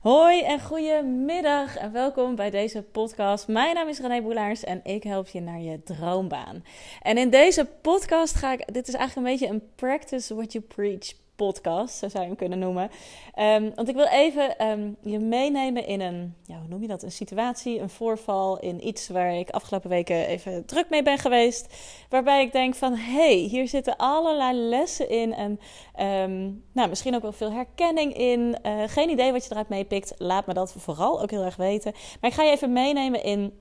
Hoi en goedemiddag en welkom bij deze podcast. Mijn naam is René Boelaars en ik help je naar je droombaan. En in deze podcast ga ik, dit is eigenlijk een beetje een practice what you preach podcast, zo zou je hem kunnen noemen. Um, want ik wil even um, je meenemen in een, ja, hoe noem je dat? Een situatie, een voorval, in iets waar ik afgelopen weken even druk mee ben geweest. Waarbij ik denk van, hey, hier zitten allerlei lessen in en um, nou, misschien ook wel veel herkenning in. Uh, geen idee wat je eruit meepikt, laat me dat vooral ook heel erg weten. Maar ik ga je even meenemen in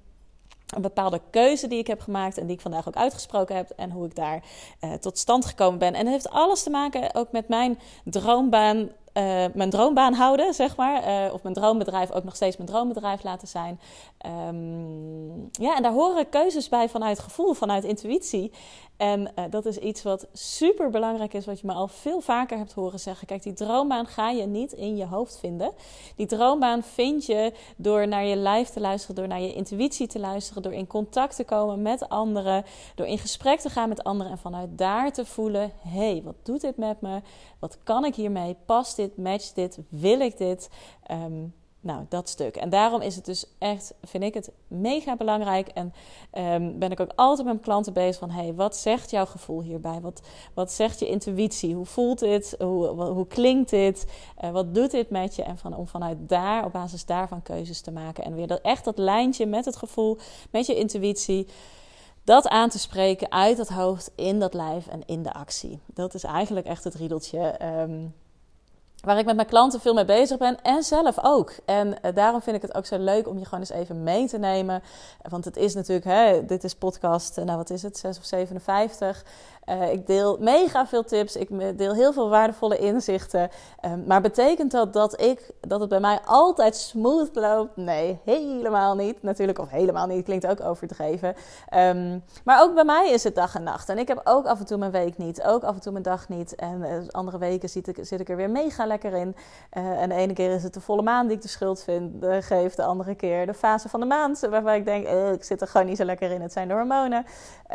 een bepaalde keuze die ik heb gemaakt en die ik vandaag ook uitgesproken heb en hoe ik daar uh, tot stand gekomen ben. En het heeft alles te maken ook met mijn droombaan uh, mijn droombaan houden, zeg maar. Uh, of mijn droombedrijf ook nog steeds mijn droombedrijf laten zijn. Um, ja, en daar horen keuzes bij vanuit gevoel, vanuit intuïtie. En uh, dat is iets wat super belangrijk is, wat je me al veel vaker hebt horen zeggen. Kijk, die droombaan ga je niet in je hoofd vinden. Die droombaan vind je door naar je lijf te luisteren, door naar je intuïtie te luisteren, door in contact te komen met anderen, door in gesprek te gaan met anderen en vanuit daar te voelen: hé, hey, wat doet dit met me? Wat kan ik hiermee? Past dit? Matcht dit? Wil ik dit? Um, nou, dat stuk. En daarom is het dus echt, vind ik het mega belangrijk. En um, ben ik ook altijd met mijn klanten bezig van... hey, wat zegt jouw gevoel hierbij? Wat, wat zegt je intuïtie? Hoe voelt dit? Hoe, hoe klinkt dit? Uh, wat doet dit met je? En van, om vanuit daar, op basis daarvan keuzes te maken. En weer dat, echt dat lijntje met het gevoel, met je intuïtie dat aan te spreken uit het hoofd, in dat lijf en in de actie. Dat is eigenlijk echt het riedeltje um, waar ik met mijn klanten veel mee bezig ben en zelf ook. En uh, daarom vind ik het ook zo leuk om je gewoon eens even mee te nemen. Want het is natuurlijk, hè, dit is podcast, nou wat is het, 6 of 57. Uh, ik deel mega veel tips, ik deel heel veel waardevolle inzichten. Um, maar betekent dat dat, ik, dat het bij mij altijd smooth loopt? Nee, helemaal niet. Natuurlijk, of helemaal niet, klinkt ook overdreven. Um, maar ook bij mij is het dag en nacht. En ik heb ook af en toe mijn week niet, ook af en toe mijn dag niet. En uh, andere weken zit ik, zit ik er weer mega lekker in. En de ene keer is het de volle maan die ik de schuld vind, geef. De andere keer de fase van de maand, waarbij ik denk, ik zit er gewoon niet zo lekker in. Het zijn de hormonen.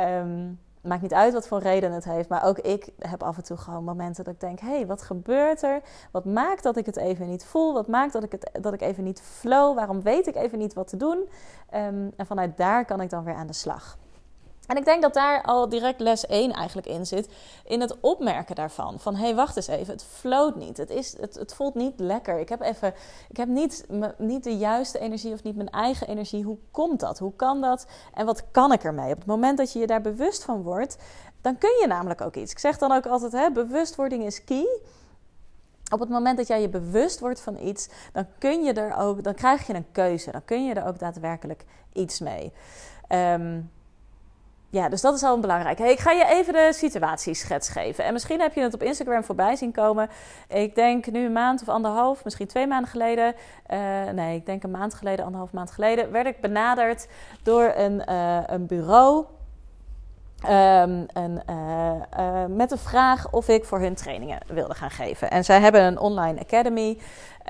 Um, maakt niet uit wat voor reden het heeft. Maar ook ik heb af en toe gewoon momenten dat ik denk: hé, hey, wat gebeurt er? Wat maakt dat ik het even niet voel? Wat maakt dat ik, het, dat ik even niet flow? Waarom weet ik even niet wat te doen? Um, en vanuit daar kan ik dan weer aan de slag. En ik denk dat daar al direct les 1 eigenlijk in zit. In het opmerken daarvan. Van hé, hey, wacht eens even. Het floot niet. Het, is, het, het voelt niet lekker. Ik heb, even, ik heb niet, niet de juiste energie of niet mijn eigen energie. Hoe komt dat? Hoe kan dat? En wat kan ik ermee? Op het moment dat je je daar bewust van wordt, dan kun je namelijk ook iets. Ik zeg dan ook altijd: hè, bewustwording is key. Op het moment dat jij je bewust wordt van iets, dan kun je er ook, dan krijg je een keuze. Dan kun je er ook daadwerkelijk iets mee. Um, ja, dus dat is al belangrijk. Hey, ik ga je even de situatieschets geven. En misschien heb je het op Instagram voorbij zien komen. Ik denk nu een maand of anderhalf, misschien twee maanden geleden. Uh, nee, ik denk een maand geleden, anderhalf maand geleden. werd ik benaderd door een, uh, een bureau. Um, en, uh, met de vraag of ik voor hun trainingen wilde gaan geven. En zij hebben een online academy.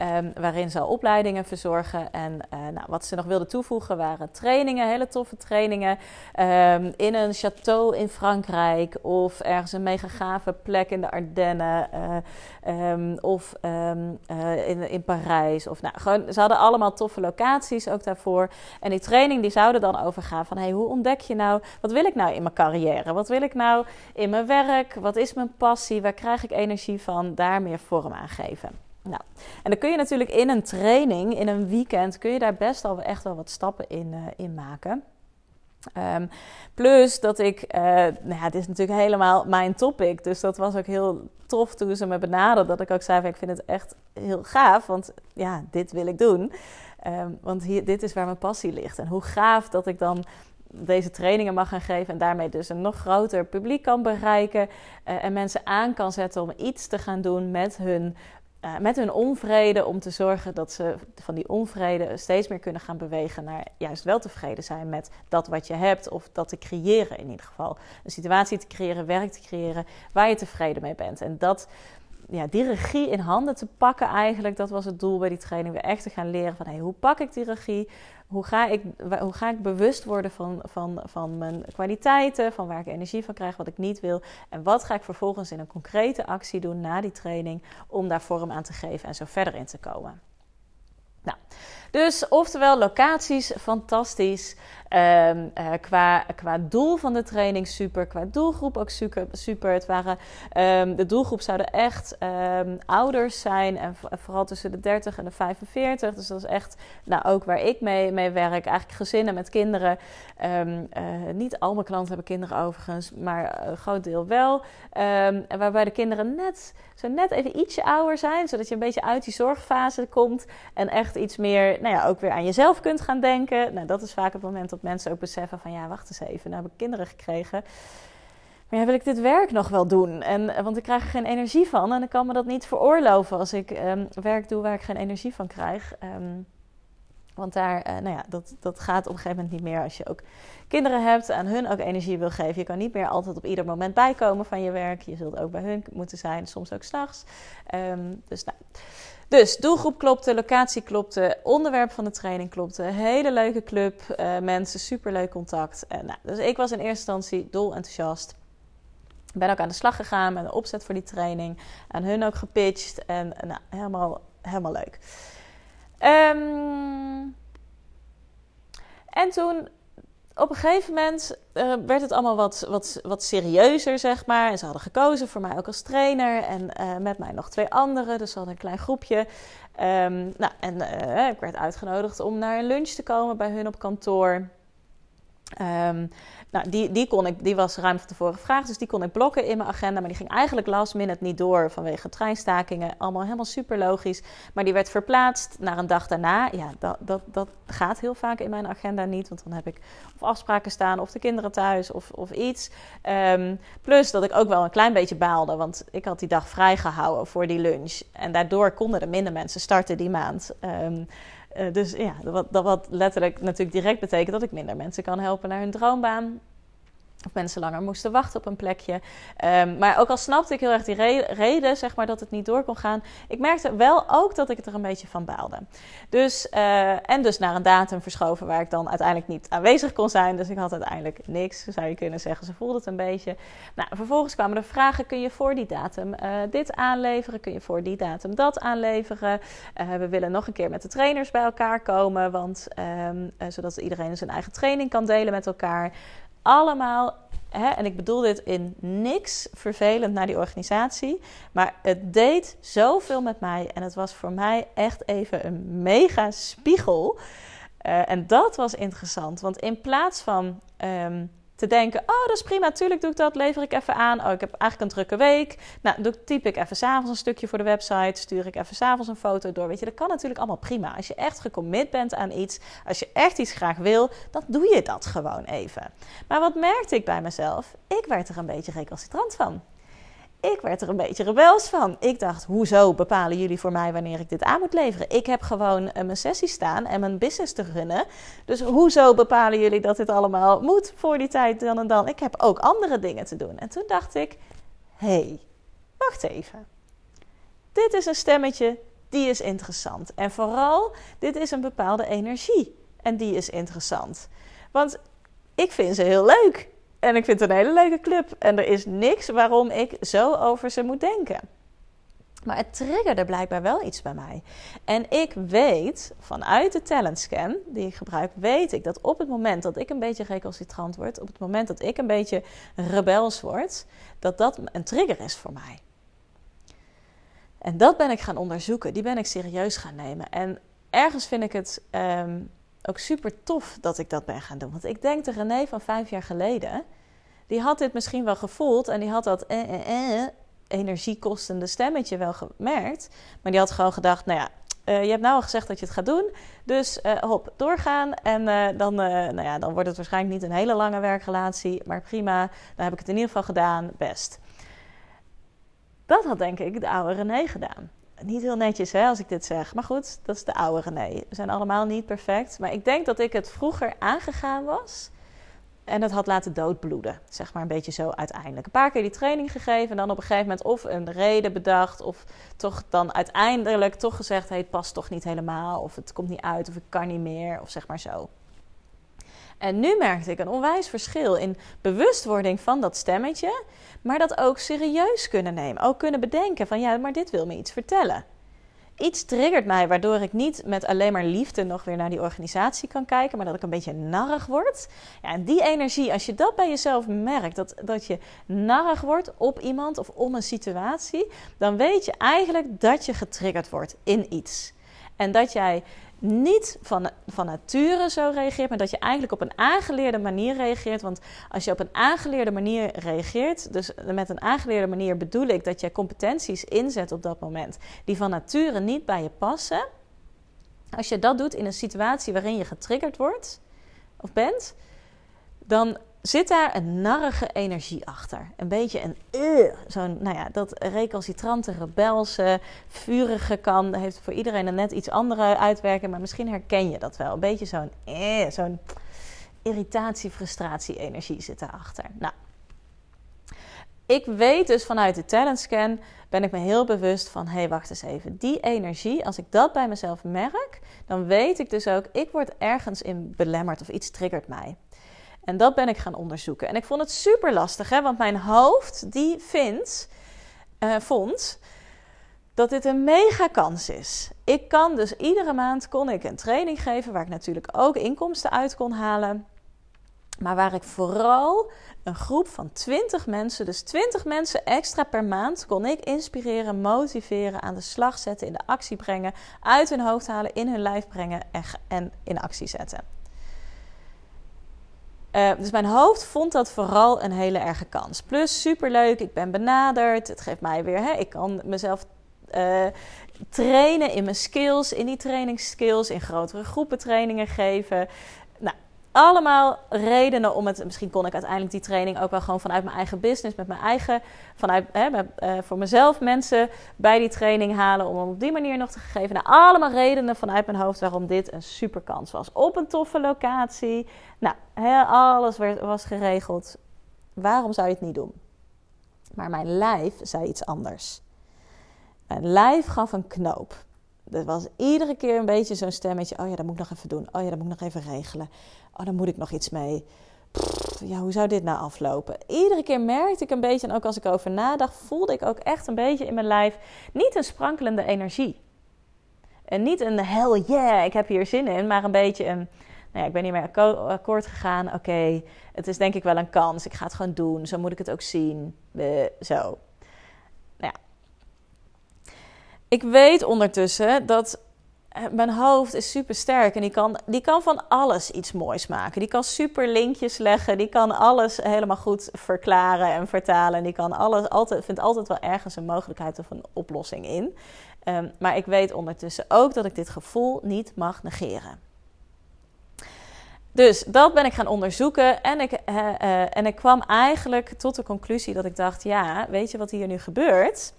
Um, waarin ze opleidingen verzorgen. En uh, nou, wat ze nog wilden toevoegen waren trainingen, hele toffe trainingen. Um, in een château in Frankrijk of ergens een mega gave plek in de Ardennen. Uh, um, of uh, in, in Parijs. Of, nou, gewoon, ze hadden allemaal toffe locaties ook daarvoor. En die training die zouden dan overgaan van... Hey, hoe ontdek je nou, wat wil ik nou in mijn carrière? Wat wil ik nou in mijn werk? Wat is mijn passie? Waar krijg ik energie van? Daar meer vorm aan geven. Nou, en dan kun je natuurlijk in een training, in een weekend, kun je daar best al echt wel wat stappen in, uh, in maken. Um, plus dat ik, uh, nou ja, dit is natuurlijk helemaal mijn topic. Dus dat was ook heel tof toen ze me benaderden. Dat ik ook zei: van, Ik vind het echt heel gaaf, want ja, dit wil ik doen. Um, want hier, dit is waar mijn passie ligt. En hoe gaaf dat ik dan deze trainingen mag gaan geven en daarmee dus een nog groter publiek kan bereiken uh, en mensen aan kan zetten om iets te gaan doen met hun uh, met hun onvrede om te zorgen dat ze van die onvrede steeds meer kunnen gaan bewegen naar juist wel tevreden zijn met dat wat je hebt of dat te creëren in ieder geval. Een situatie te creëren, werk te creëren waar je tevreden mee bent. En dat, ja, die regie in handen te pakken eigenlijk, dat was het doel bij die training. We echt te gaan leren van hey, hoe pak ik die regie? Hoe ga ik, hoe ga ik bewust worden van, van, van mijn kwaliteiten, van waar ik energie van krijg, wat ik niet wil. En wat ga ik vervolgens in een concrete actie doen na die training om daar vorm aan te geven en zo verder in te komen. Dus oftewel, locaties fantastisch. Um, qua, qua doel van de training super. Qua doelgroep ook super. super. Het waren, um, de doelgroep zouden echt um, ouders zijn. En vooral tussen de 30 en de 45. Dus dat is echt nou, ook waar ik mee, mee werk. Eigenlijk gezinnen met kinderen. Uh, niet al mijn klanten hebben kinderen overigens. Maar een groot deel wel. waarbij de kinderen net, zo net even ietsje ouder zijn. Zodat je een beetje uit die zorgfase komt. En echt iets meer, nou ja, ook weer aan jezelf kunt gaan denken. Nou, dat is vaak het moment dat mensen ook beseffen van ja, wacht eens even, nou heb ik kinderen gekregen. Maar ja, wil ik dit werk nog wel doen? En, want ik krijg er geen energie van en ik kan me dat niet veroorloven als ik um, werk doe waar ik geen energie van krijg. Um, want daar, uh, nou ja, dat, dat gaat op een gegeven moment niet meer als je ook kinderen hebt en hun ook energie wil geven. Je kan niet meer altijd op ieder moment bijkomen van je werk. Je zult ook bij hun moeten zijn, soms ook s'nachts. Um, dus nou. Dus doelgroep klopte, locatie klopte, onderwerp van de training klopte. Hele leuke club, uh, mensen, superleuk contact. Nou, dus ik was in eerste instantie dol enthousiast. Ben ook aan de slag gegaan met een opzet voor die training. Aan hun ook gepitcht en nou, helemaal, helemaal leuk. Um, en toen op een gegeven moment uh, werd het allemaal wat, wat, wat serieuzer, zeg maar. En ze hadden gekozen voor mij ook als trainer en uh, met mij nog twee anderen. Dus ze hadden een klein groepje. Um, nou, en uh, ik werd uitgenodigd om naar een lunch te komen bij hun op kantoor. Um, nou, die, die, kon ik, die was ruim van tevoren gevraagd, dus die kon ik blokken in mijn agenda. Maar die ging eigenlijk last minute niet door vanwege treinstakingen. Allemaal helemaal super logisch. Maar die werd verplaatst naar een dag daarna. Ja, dat, dat, dat gaat heel vaak in mijn agenda niet. Want dan heb ik of afspraken staan, of de kinderen thuis, of, of iets. Um, plus dat ik ook wel een klein beetje baalde. Want ik had die dag vrijgehouden voor die lunch. En daardoor konden er minder mensen starten die maand. Um, uh, dus ja, dat, dat wat letterlijk natuurlijk direct betekent dat ik minder mensen kan helpen naar hun droombaan. Of mensen langer moesten wachten op een plekje. Um, maar ook al snapte ik heel erg die re reden, zeg maar, dat het niet door kon gaan. Ik merkte wel ook dat ik het er een beetje van baalde. Dus, uh, en dus naar een datum verschoven waar ik dan uiteindelijk niet aanwezig kon zijn. Dus ik had uiteindelijk niks, zou je kunnen zeggen. Ze voelde het een beetje. Nou, vervolgens kwamen er vragen. Kun je voor die datum uh, dit aanleveren? Kun je voor die datum dat aanleveren? Uh, we willen nog een keer met de trainers bij elkaar komen. Want, um, zodat iedereen zijn eigen training kan delen met elkaar allemaal, en ik bedoel dit in niks vervelend naar die organisatie, maar het deed zoveel met mij en het was voor mij echt even een mega spiegel. Uh, en dat was interessant, want in plaats van um, te denken: oh, dat is prima, tuurlijk doe ik dat, lever ik even aan. Oh, ik heb eigenlijk een drukke week. Nou, doe, typ ik even s'avonds een stukje voor de website, stuur ik even s'avonds een foto door. Weet je, dat kan natuurlijk allemaal prima. Als je echt gecommit bent aan iets, als je echt iets graag wil, dan doe je dat gewoon even. Maar wat merkte ik bij mezelf? Ik werd er een beetje recalcitrant van. Ik werd er een beetje rebels van. Ik dacht, hoezo bepalen jullie voor mij wanneer ik dit aan moet leveren? Ik heb gewoon eh, mijn sessie staan en mijn business te runnen. Dus hoezo bepalen jullie dat dit allemaal moet voor die tijd dan en dan? Ik heb ook andere dingen te doen. En toen dacht ik, hé, hey, wacht even. Dit is een stemmetje, die is interessant. En vooral, dit is een bepaalde energie. En die is interessant. Want ik vind ze heel leuk. En ik vind het een hele leuke club. En er is niks waarom ik zo over ze moet denken. Maar het triggerde blijkbaar wel iets bij mij. En ik weet vanuit de talentscan die ik gebruik, weet ik dat op het moment dat ik een beetje recalcitrant word, op het moment dat ik een beetje rebels word, dat dat een trigger is voor mij. En dat ben ik gaan onderzoeken, die ben ik serieus gaan nemen. En ergens vind ik het um, ook super tof dat ik dat ben gaan doen. Want ik denk de René van vijf jaar geleden, die had dit misschien wel gevoeld en die had dat eh, eh, eh, energiekostende stemmetje wel gemerkt. Maar die had gewoon gedacht, nou ja, uh, je hebt nou al gezegd dat je het gaat doen. Dus uh, hop, doorgaan. En dan, nou ja, dan wordt het waarschijnlijk niet een hele lange werkrelatie. Maar prima, dan heb ik het in ieder geval gedaan. Best. Dat had denk ik de oude René gedaan niet heel netjes hè, als ik dit zeg. Maar goed, dat is de oude René. We zijn allemaal niet perfect. Maar ik denk dat ik het vroeger aangegaan was. En het had laten doodbloeden. Zeg maar een beetje zo uiteindelijk. Een paar keer die training gegeven. En dan op een gegeven moment of een reden bedacht. Of toch dan uiteindelijk toch gezegd: hey, het past toch niet helemaal. Of het komt niet uit. Of ik kan niet meer. Of zeg maar zo. En nu merkte ik een onwijs verschil in bewustwording van dat stemmetje, maar dat ook serieus kunnen nemen. Ook kunnen bedenken van ja, maar dit wil me iets vertellen. iets triggert mij waardoor ik niet met alleen maar liefde nog weer naar die organisatie kan kijken, maar dat ik een beetje narrig word. Ja, en die energie, als je dat bij jezelf merkt, dat, dat je narrig wordt op iemand of om een situatie, dan weet je eigenlijk dat je getriggerd wordt in iets. En dat jij niet van, van nature zo reageert, maar dat je eigenlijk op een aangeleerde manier reageert. Want als je op een aangeleerde manier reageert, dus met een aangeleerde manier bedoel ik dat je competenties inzet op dat moment die van nature niet bij je passen. Als je dat doet in een situatie waarin je getriggerd wordt of bent, dan zit daar een narrige energie achter. Een beetje een uh, zo'n, nou ja, dat recalcitrante, rebelse, vurige kan. heeft voor iedereen een net iets andere uitwerking, maar misschien herken je dat wel. Een beetje zo'n, uh, zo'n irritatie, frustratie, energie zit daarachter. Nou, ik weet dus vanuit de talentscan ben ik me heel bewust van, hé, hey, wacht eens even. Die energie, als ik dat bij mezelf merk, dan weet ik dus ook, ik word ergens in belemmerd of iets triggert mij. En dat ben ik gaan onderzoeken. En ik vond het super lastig, hè? want mijn hoofd die vindt, uh, vond dat dit een mega kans is. Ik kan dus iedere maand kon ik een training geven waar ik natuurlijk ook inkomsten uit kon halen. Maar waar ik vooral een groep van 20 mensen, dus 20 mensen extra per maand, kon ik inspireren, motiveren, aan de slag zetten, in de actie brengen, uit hun hoofd halen, in hun lijf brengen en, en in actie zetten. Uh, dus mijn hoofd vond dat vooral een hele erge kans. Plus superleuk, ik ben benaderd. Het geeft mij weer, hè, ik kan mezelf uh, trainen in mijn skills, in die trainingsskills, in grotere groepen trainingen geven allemaal redenen om het. Misschien kon ik uiteindelijk die training ook wel gewoon vanuit mijn eigen business, met mijn eigen, vanuit hè, uh, voor mezelf mensen bij die training halen. Om hem op die manier nog te geven. Nou, allemaal redenen vanuit mijn hoofd waarom dit een super kans was. Op een toffe locatie. Nou, hè, alles werd, was geregeld. Waarom zou je het niet doen? Maar mijn lijf zei iets anders. Mijn lijf gaf een knoop. Dat was iedere keer een beetje zo'n stemmetje. Oh ja, dat moet ik nog even doen. Oh ja, dat moet ik nog even regelen. Oh, daar moet ik nog iets mee. ja, hoe zou dit nou aflopen? Iedere keer merkte ik een beetje, en ook als ik over nadacht, voelde ik ook echt een beetje in mijn lijf niet een sprankelende energie. En niet een hell yeah, ik heb hier zin in, maar een beetje een, nou ja, ik ben niet meer akkoord gegaan. Oké, het is denk ik wel een kans. Ik ga het gewoon doen. Zo moet ik het ook zien. zo. Nou ja. Ik weet ondertussen dat mijn hoofd is super sterk en die kan, die kan van alles iets moois maken. Die kan super linkjes leggen, die kan alles helemaal goed verklaren en vertalen. En die kan alles, altijd, vindt altijd wel ergens een mogelijkheid of een oplossing in. Um, maar ik weet ondertussen ook dat ik dit gevoel niet mag negeren. Dus dat ben ik gaan onderzoeken en ik, uh, uh, en ik kwam eigenlijk tot de conclusie dat ik dacht: ja, weet je wat hier nu gebeurt?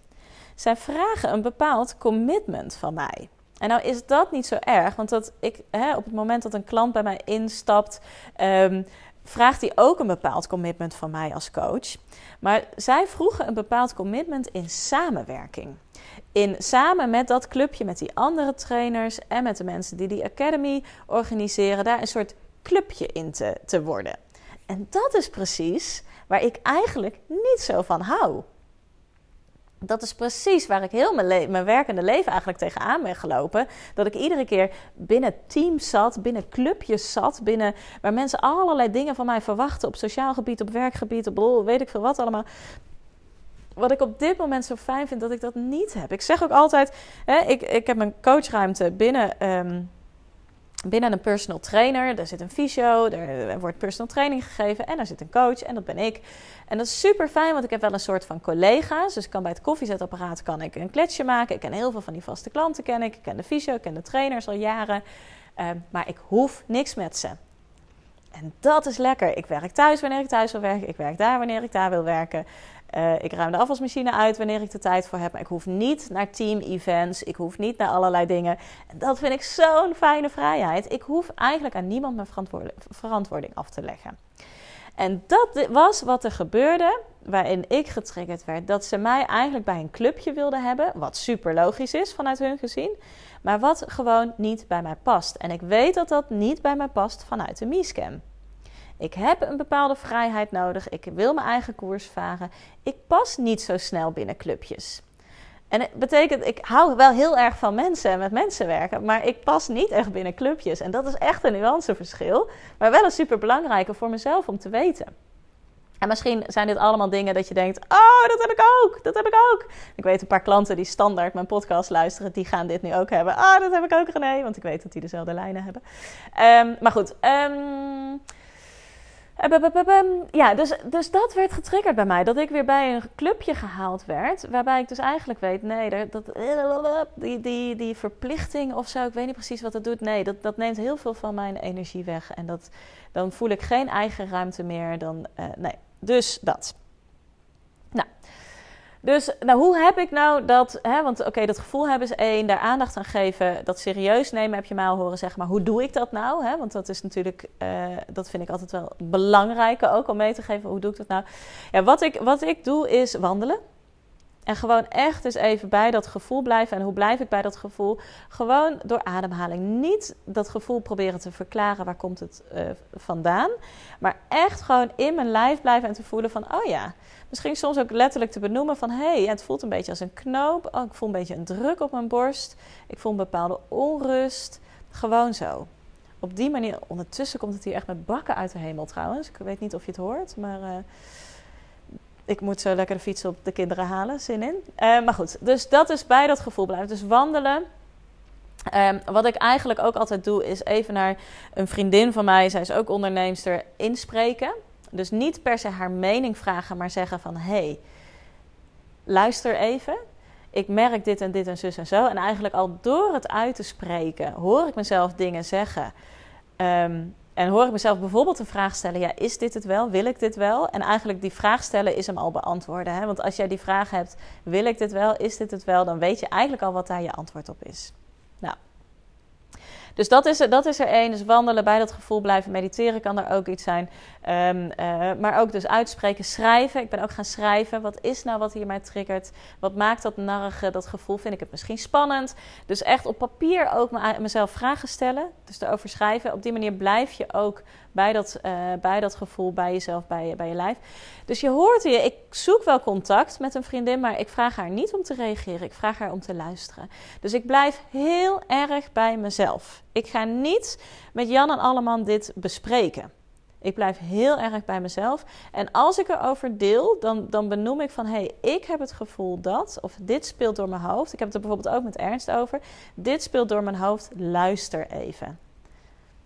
Zij vragen een bepaald commitment van mij. En nou is dat niet zo erg, want dat ik, hè, op het moment dat een klant bij mij instapt, um, vraagt hij ook een bepaald commitment van mij als coach. Maar zij vroegen een bepaald commitment in samenwerking. In samen met dat clubje, met die andere trainers en met de mensen die die academy organiseren, daar een soort clubje in te, te worden. En dat is precies waar ik eigenlijk niet zo van hou dat is precies waar ik heel mijn, mijn werkende leven eigenlijk tegenaan ben gelopen. Dat ik iedere keer binnen teams zat, binnen clubjes zat, binnen waar mensen allerlei dingen van mij verwachten op sociaal gebied, op werkgebied, op weet ik veel wat allemaal. Wat ik op dit moment zo fijn vind, dat ik dat niet heb. Ik zeg ook altijd, hè, ik, ik heb mijn coachruimte binnen ehm, binnen een personal trainer. Daar zit een fysio, er wordt personal training gegeven en er zit een coach en dat ben ik. En dat is super fijn, want ik heb wel een soort van collega's. Dus ik kan bij het koffiezetapparaat kan ik een kletsje maken. Ik ken heel veel van die vaste klanten, ken ik. Ik ken de fysio, ik ken de trainers al jaren. Ehm, maar ik hoef niks met ze. En dat is lekker. Ik werk thuis wanneer ik thuis wil werken. Ik werk daar wanneer ik daar wil werken. Uh, ik ruim de afwasmachine uit wanneer ik de tijd voor heb. Maar ik hoef niet naar team-events. Ik hoef niet naar allerlei dingen. En dat vind ik zo'n fijne vrijheid. Ik hoef eigenlijk aan niemand mijn verantwoording af te leggen. En dat was wat er gebeurde, waarin ik getriggerd werd. Dat ze mij eigenlijk bij een clubje wilden hebben. Wat super logisch is vanuit hun gezien. Maar wat gewoon niet bij mij past. En ik weet dat dat niet bij mij past vanuit de MeScam. Ik heb een bepaalde vrijheid nodig. Ik wil mijn eigen koers varen. Ik pas niet zo snel binnen clubjes. En het betekent, ik hou wel heel erg van mensen en met mensen werken, maar ik pas niet echt binnen clubjes. En dat is echt een nuanceverschil, maar wel een super belangrijke voor mezelf om te weten. En misschien zijn dit allemaal dingen dat je denkt: Oh, dat heb ik ook. Dat heb ik ook. Ik weet een paar klanten die standaard mijn podcast luisteren, die gaan dit nu ook hebben. Oh, dat heb ik ook, René. Want ik weet dat die dezelfde lijnen hebben. Um, maar goed. Um, ja, dus, dus dat werd getriggerd bij mij. Dat ik weer bij een clubje gehaald werd. Waarbij ik dus eigenlijk weet: nee, dat, die, die, die verplichting of zo, ik weet niet precies wat dat doet. Nee, dat, dat neemt heel veel van mijn energie weg. En dat, dan voel ik geen eigen ruimte meer. Dan, uh, nee, dus dat. Dus nou, hoe heb ik nou dat, hè, want oké, dat gevoel hebben is één, daar aandacht aan geven, dat serieus nemen heb je mij al horen zeggen, maar hoe doe ik dat nou? Hè? Want dat is natuurlijk, uh, dat vind ik altijd wel belangrijk ook om mee te geven, hoe doe ik dat nou? Ja, wat ik, wat ik doe is wandelen. En gewoon echt eens even bij dat gevoel blijven. En hoe blijf ik bij dat gevoel? Gewoon door ademhaling. Niet dat gevoel proberen te verklaren waar komt het uh, vandaan. Maar echt gewoon in mijn lijf blijven en te voelen van... oh ja, misschien soms ook letterlijk te benoemen van... hé, hey, het voelt een beetje als een knoop. Oh, ik voel een beetje een druk op mijn borst. Ik voel een bepaalde onrust. Gewoon zo. Op die manier, ondertussen komt het hier echt met bakken uit de hemel trouwens. Ik weet niet of je het hoort, maar... Uh, ik moet zo lekker de fiets op de kinderen halen, zin in. Uh, maar goed, dus dat is bij dat gevoel blijven. Dus wandelen. Um, wat ik eigenlijk ook altijd doe, is even naar een vriendin van mij, zij is ook onderneemster, inspreken. Dus niet per se haar mening vragen, maar zeggen van... hé, hey, luister even. Ik merk dit en dit en zus en zo. En eigenlijk al door het uit te spreken, hoor ik mezelf dingen zeggen... Um, en hoor ik mezelf bijvoorbeeld een vraag stellen: ja, is dit het wel? Wil ik dit wel? En eigenlijk die vraag stellen is hem al beantwoorden. Hè? Want als jij die vraag hebt: wil ik dit wel? Is dit het wel? Dan weet je eigenlijk al wat daar je antwoord op is. Nou, dus dat is, er, dat is er één. Dus wandelen, bij dat gevoel blijven mediteren kan er ook iets zijn. Um, uh, maar ook dus uitspreken, schrijven. Ik ben ook gaan schrijven. Wat is nou wat hier mij triggert? Wat maakt dat narrige, dat gevoel? Vind ik het misschien spannend? Dus echt op papier ook mezelf vragen stellen. Dus erover schrijven. Op die manier blijf je ook bij dat, uh, bij dat gevoel, bij jezelf, bij, bij je lijf. Dus je hoort hier, ik zoek wel contact met een vriendin, maar ik vraag haar niet om te reageren. Ik vraag haar om te luisteren. Dus ik blijf heel erg bij mezelf. Ik ga niet met Jan en Alleman dit bespreken. Ik blijf heel erg bij mezelf. En als ik erover deel, dan, dan benoem ik van... hé, hey, ik heb het gevoel dat... of dit speelt door mijn hoofd. Ik heb het er bijvoorbeeld ook met Ernst over. Dit speelt door mijn hoofd. Luister even.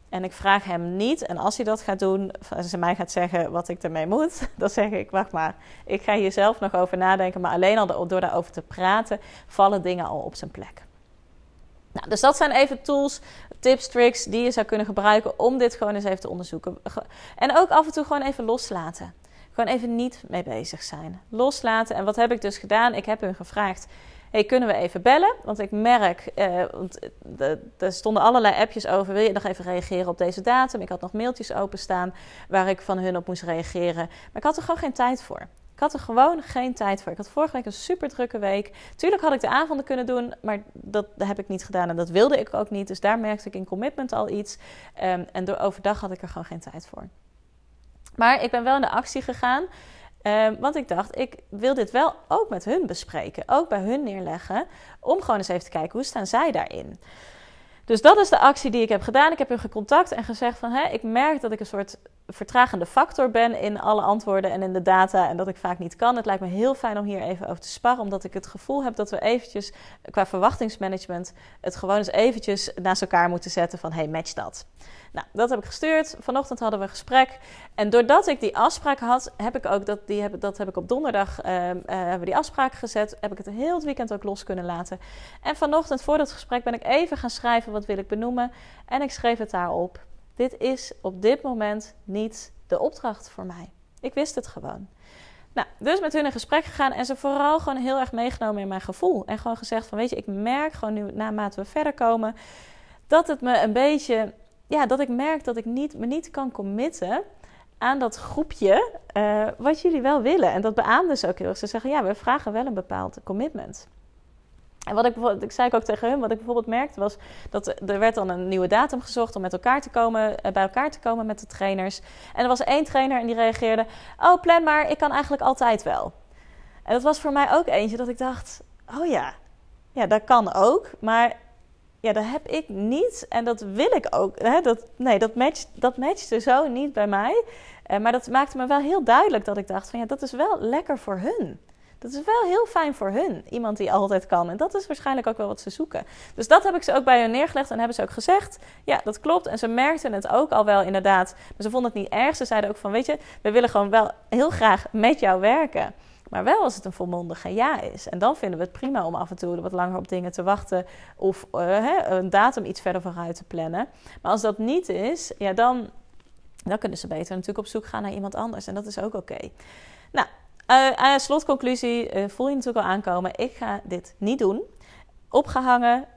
En ik vraag hem niet, en als hij dat gaat doen, als hij mij gaat zeggen wat ik ermee moet, dan zeg ik: Wacht maar, ik ga hier zelf nog over nadenken. Maar alleen al door daarover te praten, vallen dingen al op zijn plek. Nou, dus dat zijn even tools, tips, tricks die je zou kunnen gebruiken om dit gewoon eens even te onderzoeken. En ook af en toe gewoon even loslaten. Gewoon even niet mee bezig zijn. Loslaten. En wat heb ik dus gedaan? Ik heb hun gevraagd: hey, kunnen we even bellen? Want ik merk, uh, want er stonden allerlei appjes over. Wil je nog even reageren op deze datum? Ik had nog mailtjes openstaan waar ik van hun op moest reageren. Maar ik had er gewoon geen tijd voor. Ik had er gewoon geen tijd voor. Ik had vorige week een super drukke week. Tuurlijk had ik de avonden kunnen doen, maar dat, heb ik niet gedaan en dat wilde ik ook niet. Dus daar merkte ik in commitment al iets. Um, en door overdag had ik er gewoon geen tijd voor. Maar ik ben wel in de actie gegaan. Um, want ik dacht, ik wil dit wel ook met hun bespreken. Ook bij hun neerleggen. Om gewoon eens even te kijken, hoe staan zij daarin? Dus dat is de actie die ik heb gedaan. Ik heb hun gecontact en gezegd van... Hé, ik merk dat ik een soort vertragende factor ben in alle antwoorden en in de data. En dat ik vaak niet kan. Het lijkt me heel fijn om hier even over te sparren. Omdat ik het gevoel heb dat we eventjes qua verwachtingsmanagement... het gewoon eens eventjes naast elkaar moeten zetten van... Hey, match dat. Nou, dat heb ik gestuurd. Vanochtend hadden we een gesprek. En doordat ik die afspraak had, heb ik ook dat, die heb, dat heb ik op donderdag uh, uh, hebben die afspraak gezet. Heb ik het heel het weekend ook los kunnen laten. En vanochtend voor dat gesprek ben ik even gaan schrijven wat wil ik benoemen. En ik schreef het daarop. Dit is op dit moment niet de opdracht voor mij. Ik wist het gewoon. Nou, dus met hun in gesprek gegaan en ze vooral gewoon heel erg meegenomen in mijn gevoel. En gewoon gezegd van, weet je, ik merk gewoon nu, naarmate we verder komen, dat het me een beetje ja, dat ik merk dat ik niet, me niet kan committen aan dat groepje uh, wat jullie wel willen. En dat beaamden ze ook heel erg. Ze zeggen, ja, we vragen wel een bepaald commitment. En wat ik ik zei ook tegen hun, wat ik bijvoorbeeld merkte was dat er werd dan een nieuwe datum gezocht om met elkaar te komen, eh, bij elkaar te komen met de trainers. En er was één trainer en die reageerde: Oh, plan maar, ik kan eigenlijk altijd wel. En dat was voor mij ook eentje dat ik dacht: oh ja, ja, dat kan ook. Maar ja, dat heb ik niet en dat wil ik ook. Hè? Dat, nee, dat, matcht, dat matchte zo niet bij mij. Uh, maar dat maakte me wel heel duidelijk dat ik dacht van ja, dat is wel lekker voor hun. Dat is wel heel fijn voor hun. Iemand die altijd kan. En dat is waarschijnlijk ook wel wat ze zoeken. Dus dat heb ik ze ook bij hun neergelegd. En hebben ze ook gezegd: ja, dat klopt. En ze merkten het ook al wel inderdaad. Maar ze vonden het niet erg. Ze zeiden ook van: weet je, we willen gewoon wel heel graag met jou werken. Maar wel als het een volmondige ja is. En dan vinden we het prima om af en toe wat langer op dingen te wachten. Of uh, een datum iets verder vooruit te plannen. Maar als dat niet is, ja, dan, dan kunnen ze beter natuurlijk op zoek gaan naar iemand anders. En dat is ook oké. Nou, uh, slotconclusie uh, voel je natuurlijk al aankomen. Ik ga dit niet doen. Opgehangen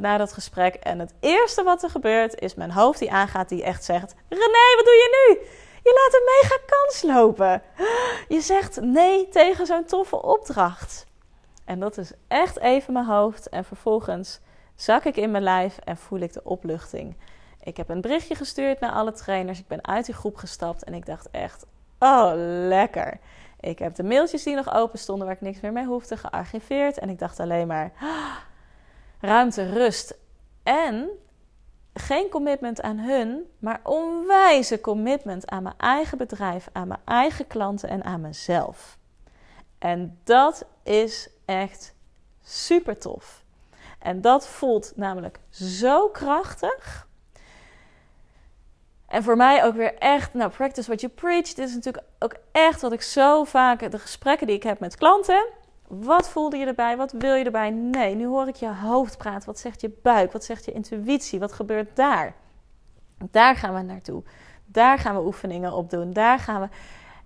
na dat gesprek. En het eerste wat er gebeurt is mijn hoofd die aangaat. Die echt zegt: René, wat doe je nu? Je laat een mega kans lopen. Je zegt nee tegen zo'n toffe opdracht. En dat is echt even mijn hoofd. En vervolgens zak ik in mijn lijf en voel ik de opluchting. Ik heb een berichtje gestuurd naar alle trainers. Ik ben uit die groep gestapt en ik dacht echt: oh, lekker. Ik heb de mailtjes die nog open stonden, waar ik niks meer mee hoefde, gearchiveerd. En ik dacht alleen maar: ruimte, rust. En geen commitment aan hun, maar onwijze commitment aan mijn eigen bedrijf, aan mijn eigen klanten en aan mezelf. En dat is echt super tof. En dat voelt namelijk zo krachtig. En voor mij ook weer echt, nou, practice what you preach. Dit is natuurlijk ook echt wat ik zo vaak, de gesprekken die ik heb met klanten. Wat voelde je erbij? Wat wil je erbij? Nee, nu hoor ik je hoofd praten. Wat zegt je buik? Wat zegt je intuïtie? Wat gebeurt daar? Daar gaan we naartoe. Daar gaan we oefeningen op doen. Daar gaan we.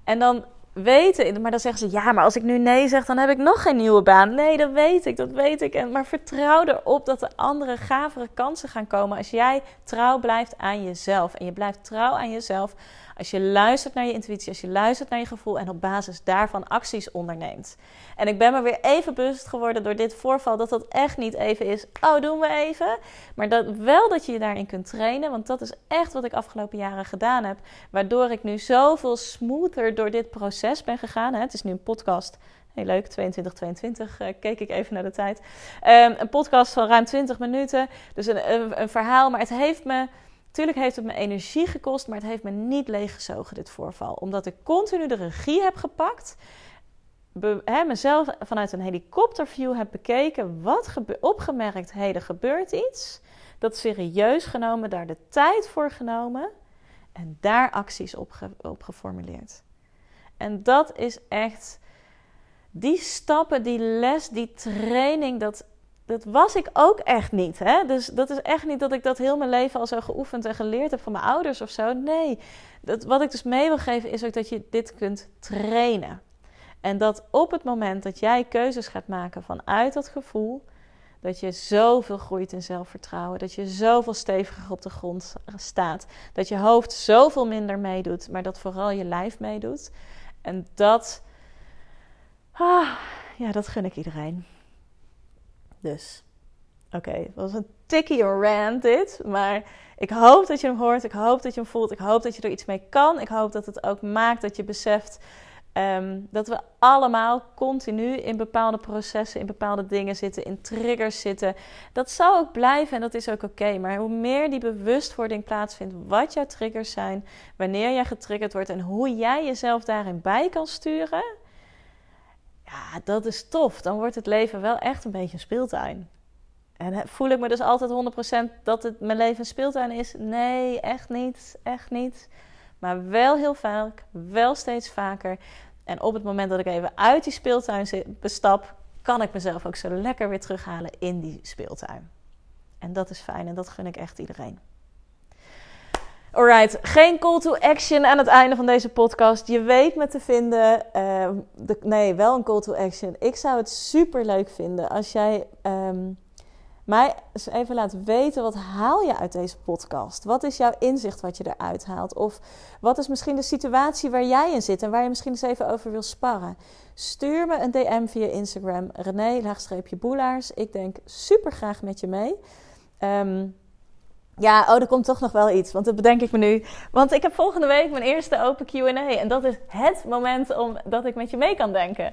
En dan weten, maar dan zeggen ze ja, maar als ik nu nee zeg, dan heb ik nog geen nieuwe baan. Nee, dat weet ik, dat weet ik. En, maar vertrouw erop dat er andere, gavere kansen gaan komen als jij trouw blijft aan jezelf. En je blijft trouw aan jezelf als je luistert naar je intuïtie, als je luistert naar je gevoel en op basis daarvan acties onderneemt. En ik ben me weer even bewust geworden door dit voorval dat dat echt niet even is. Oh, doen we even. Maar dat wel dat je je daarin kunt trainen. Want dat is echt wat ik afgelopen jaren gedaan heb. Waardoor ik nu zoveel smoother door dit proces ben gegaan. Het is nu een podcast. Heel leuk, 2222 uh, keek ik even naar de tijd. Um, een podcast van ruim 20 minuten. Dus een, een verhaal. Maar het heeft me Tuurlijk heeft het me energie gekost, maar het heeft me niet leeggezogen, dit voorval. Omdat ik continu de regie heb gepakt. mezelf vanuit een helikopterview heb bekeken. Wat opgemerkt, hé, er gebeurt iets. Dat serieus genomen, daar de tijd voor genomen. En daar acties op, op geformuleerd. En dat is echt. Die stappen, die les, die training, dat dat was ik ook echt niet. Hè? Dus dat is echt niet dat ik dat heel mijn leven al zo geoefend en geleerd heb van mijn ouders of zo. Nee, dat, wat ik dus mee wil geven is ook dat je dit kunt trainen. En dat op het moment dat jij keuzes gaat maken vanuit dat gevoel, dat je zoveel groeit in zelfvertrouwen, dat je zoveel steviger op de grond staat, dat je hoofd zoveel minder meedoet, maar dat vooral je lijf meedoet. En dat, ah, ja, dat gun ik iedereen. Dus, oké, okay, was een tikkie rant dit. Maar ik hoop dat je hem hoort. Ik hoop dat je hem voelt. Ik hoop dat je er iets mee kan. Ik hoop dat het ook maakt dat je beseft um, dat we allemaal continu in bepaalde processen, in bepaalde dingen zitten, in triggers zitten. Dat zal ook blijven en dat is ook oké. Maar hoe meer die bewustwording plaatsvindt, wat jouw triggers zijn, wanneer jij getriggerd wordt en hoe jij jezelf daarin bij kan sturen ja, dat is tof. Dan wordt het leven wel echt een beetje een speeltuin. En voel ik me dus altijd 100% dat het mijn leven een speeltuin is? Nee, echt niet. Echt niet. Maar wel heel vaak, wel steeds vaker. En op het moment dat ik even uit die speeltuin bestap, kan ik mezelf ook zo lekker weer terughalen in die speeltuin. En dat is fijn en dat gun ik echt iedereen. Alright, geen call to action aan het einde van deze podcast. Je weet me te vinden. Uh, nee, wel een call to action. Ik zou het super leuk vinden als jij um, mij eens even laat weten. Wat haal je uit deze podcast? Wat is jouw inzicht wat je eruit haalt? Of wat is misschien de situatie waar jij in zit en waar je misschien eens even over wil sparren? Stuur me een DM via Instagram. René-boelaars. Ik denk super graag met je mee. Um, ja, oh, er komt toch nog wel iets. Want dat bedenk ik me nu. Want ik heb volgende week mijn eerste open QA. En dat is het moment om dat ik met je mee kan denken.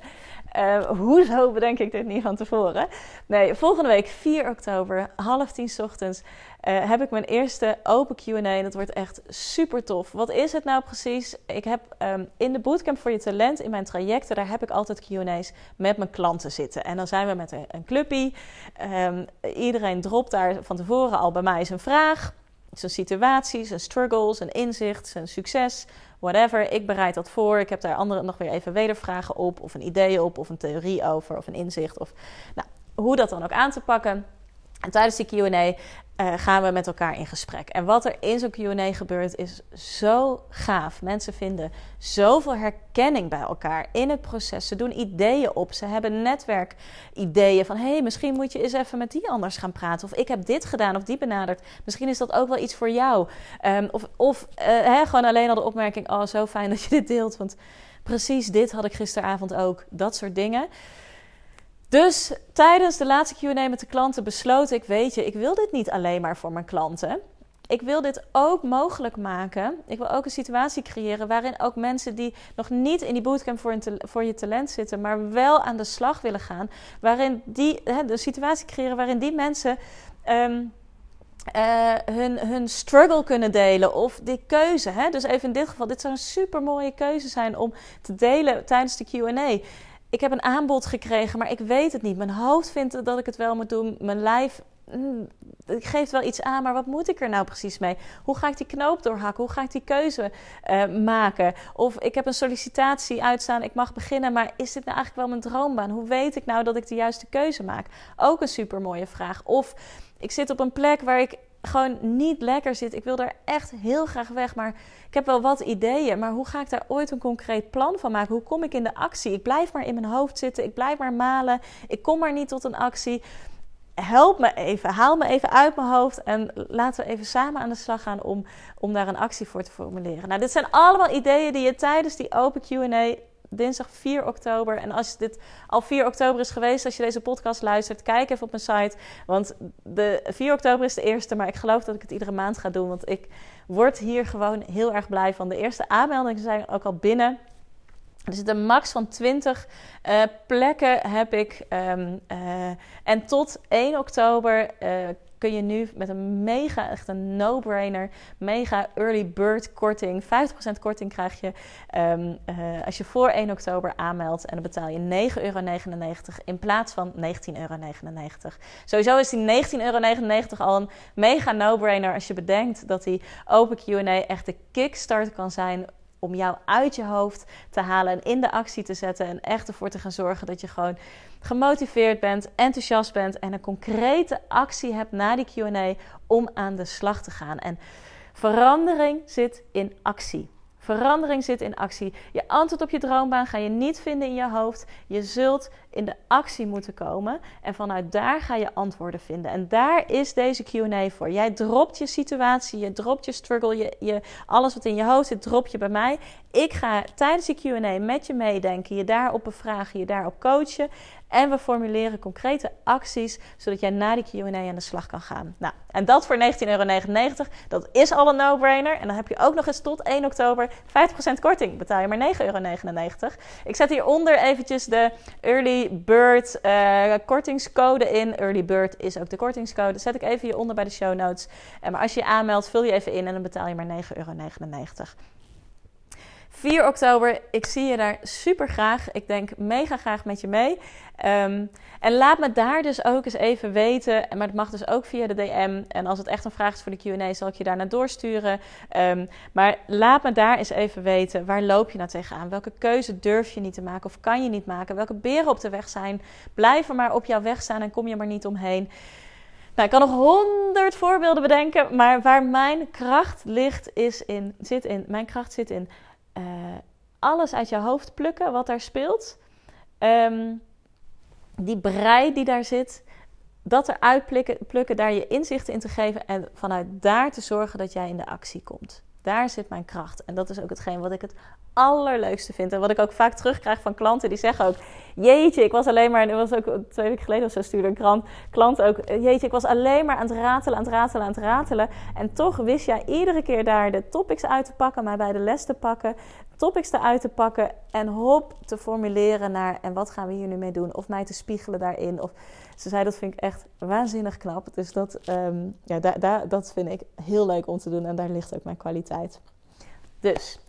Uh, hoezo bedenk ik dit niet van tevoren? Nee, volgende week 4 oktober, half tien ochtends, uh, heb ik mijn eerste open Q&A. Dat wordt echt super tof. Wat is het nou precies? Ik heb um, in de Bootcamp voor je talent, in mijn trajecten, daar heb ik altijd Q&A's met mijn klanten zitten. En dan zijn we met een, een clubpie. Um, iedereen dropt daar van tevoren al bij mij zijn vraag zijn situatie, zijn struggles, zijn inzicht, zijn succes, whatever. Ik bereid dat voor. Ik heb daar anderen nog weer even wedervragen op, of een idee op, of een theorie over, of een inzicht. Of nou, hoe dat dan ook aan te pakken. En tijdens die QA uh, gaan we met elkaar in gesprek. En wat er in zo'n QA gebeurt is zo gaaf. Mensen vinden zoveel herkenning bij elkaar in het proces. Ze doen ideeën op. Ze hebben netwerkideeën van: hé, hey, misschien moet je eens even met die anders gaan praten. Of ik heb dit gedaan of die benaderd. Misschien is dat ook wel iets voor jou. Um, of of uh, hè, gewoon alleen al de opmerking: oh, zo fijn dat je dit deelt. Want precies dit had ik gisteravond ook. Dat soort dingen. Dus tijdens de laatste QA met de klanten besloot ik: Weet je, ik wil dit niet alleen maar voor mijn klanten. Ik wil dit ook mogelijk maken. Ik wil ook een situatie creëren waarin ook mensen die nog niet in die bootcamp voor, voor je talent zitten, maar wel aan de slag willen gaan, waarin die hè, de situatie creëren waarin die mensen um, uh, hun, hun struggle kunnen delen of die keuze. Hè? Dus even in dit geval, dit zou een super mooie keuze zijn om te delen tijdens de QA ik heb een aanbod gekregen, maar ik weet het niet. Mijn hoofd vindt dat ik het wel moet doen. Mijn lijf mm, geeft wel iets aan, maar wat moet ik er nou precies mee? Hoe ga ik die knoop doorhakken? Hoe ga ik die keuze uh, maken? Of ik heb een sollicitatie uitstaan, ik mag beginnen, maar is dit nou eigenlijk wel mijn droombaan? Hoe weet ik nou dat ik de juiste keuze maak? Ook een super mooie vraag. Of ik zit op een plek waar ik gewoon niet lekker zit. Ik wil daar echt heel graag weg, maar ik heb wel wat ideeën. Maar hoe ga ik daar ooit een concreet plan van maken? Hoe kom ik in de actie? Ik blijf maar in mijn hoofd zitten. Ik blijf maar malen. Ik kom maar niet tot een actie. Help me even, haal me even uit mijn hoofd en laten we even samen aan de slag gaan om, om daar een actie voor te formuleren. Nou, dit zijn allemaal ideeën die je tijdens die open QA dinsdag 4 oktober. En als dit al 4 oktober is geweest, als je deze podcast luistert, kijk even op mijn site. Want de 4 oktober is de eerste, maar ik geloof dat ik het iedere maand ga doen. Want ik word hier gewoon heel erg blij van. De eerste aanmeldingen zijn ook al binnen. Er zitten max van 20 uh, eh, plekken heb ik. Um, uh, en tot 1 oktober uh, kun je nu met een mega, echt een no-brainer, mega early bird korting, 50% korting krijg je um, uh, als je voor 1 oktober aanmeldt. En dan betaal je 9,99 euro in plaats van 19,99 euro. Sowieso is die 19,99 euro al een mega no-brainer als je bedenkt dat die open Q&A echt de kickstart kan zijn om jou uit je hoofd te halen en in de actie te zetten. En echt ervoor te gaan zorgen dat je gewoon gemotiveerd bent, enthousiast bent en een concrete actie hebt na die QA om aan de slag te gaan. En verandering zit in actie. Verandering zit in actie. Je antwoord op je droombaan ga je niet vinden in je hoofd. Je zult in de actie moeten komen. En vanuit daar ga je antwoorden vinden. En daar is deze QA voor. Jij dropt je situatie, je dropt je struggle, je, je, alles wat in je hoofd zit, drop je bij mij. Ik ga tijdens die QA met je meedenken, je daarop bevragen, je daarop coachen. En we formuleren concrete acties, zodat jij na die Q&A aan de slag kan gaan. Nou, en dat voor 19,99 euro. Dat is al een no-brainer. En dan heb je ook nog eens tot 1 oktober 50% korting. Betaal je maar 9,99 euro. Ik zet hieronder eventjes de Early Bird uh, kortingscode in. Early Bird is ook de kortingscode. Zet ik even hieronder bij de show notes. Uh, maar als je je aanmeldt, vul je even in en dan betaal je maar 9,99 euro. 4 oktober, ik zie je daar super graag. Ik denk mega graag met je mee. Um, en laat me daar dus ook eens even weten. Maar het mag dus ook via de DM. En als het echt een vraag is voor de QA, zal ik je daar naar doorsturen. Um, maar laat me daar eens even weten. Waar loop je nou tegenaan? Welke keuze durf je niet te maken of kan je niet maken? Welke beren op de weg zijn? Blijf er maar op jouw weg staan en kom je maar niet omheen. Nou, ik kan nog honderd voorbeelden bedenken, maar waar mijn kracht ligt, is in, zit in, mijn kracht zit in uh, alles uit je hoofd plukken wat daar speelt. Um, die brei die daar zit, dat eruit plukken, plukken, daar je inzichten in te geven en vanuit daar te zorgen dat jij in de actie komt. Daar zit mijn kracht. En dat is ook hetgeen wat ik het allerleukste vind. En wat ik ook vaak terugkrijg van klanten die zeggen ook: Jeetje, ik was alleen maar. En was ook twee weken geleden of zo stuurde een krant, klant ook. Jeetje, ik was alleen maar aan het ratelen, aan het ratelen, aan het ratelen. En toch wist jij iedere keer daar de topics uit te pakken, mij bij de les te pakken, topics eruit te pakken en hop te formuleren naar en wat gaan we hier nu mee doen? Of mij te spiegelen daarin. Of ze zei dat vind ik echt waanzinnig knap. Dus dat, um, ja, daar, dat vind ik heel leuk om te doen en daar ligt ook mijn kwaliteit. Dus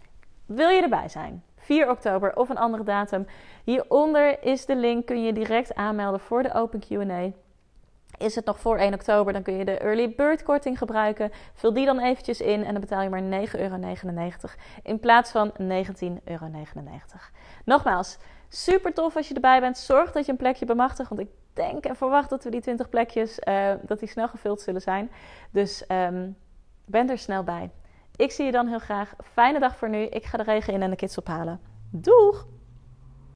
wil je erbij zijn? 4 oktober of een andere datum. Hieronder is de link. Kun je direct aanmelden voor de Open QA. Is het nog voor 1 oktober, dan kun je de Early Bird korting gebruiken. Vul die dan eventjes in en dan betaal je maar 9,99 euro in plaats van 19,99 euro. Nogmaals, super tof als je erbij bent. Zorg dat je een plekje bemachtigt, want ik denk en verwacht dat we die 20 plekjes, uh, dat die snel gevuld zullen zijn. Dus um, ben er snel bij. Ik zie je dan heel graag. Fijne dag voor nu. Ik ga de regen in en de kids ophalen. Doeg!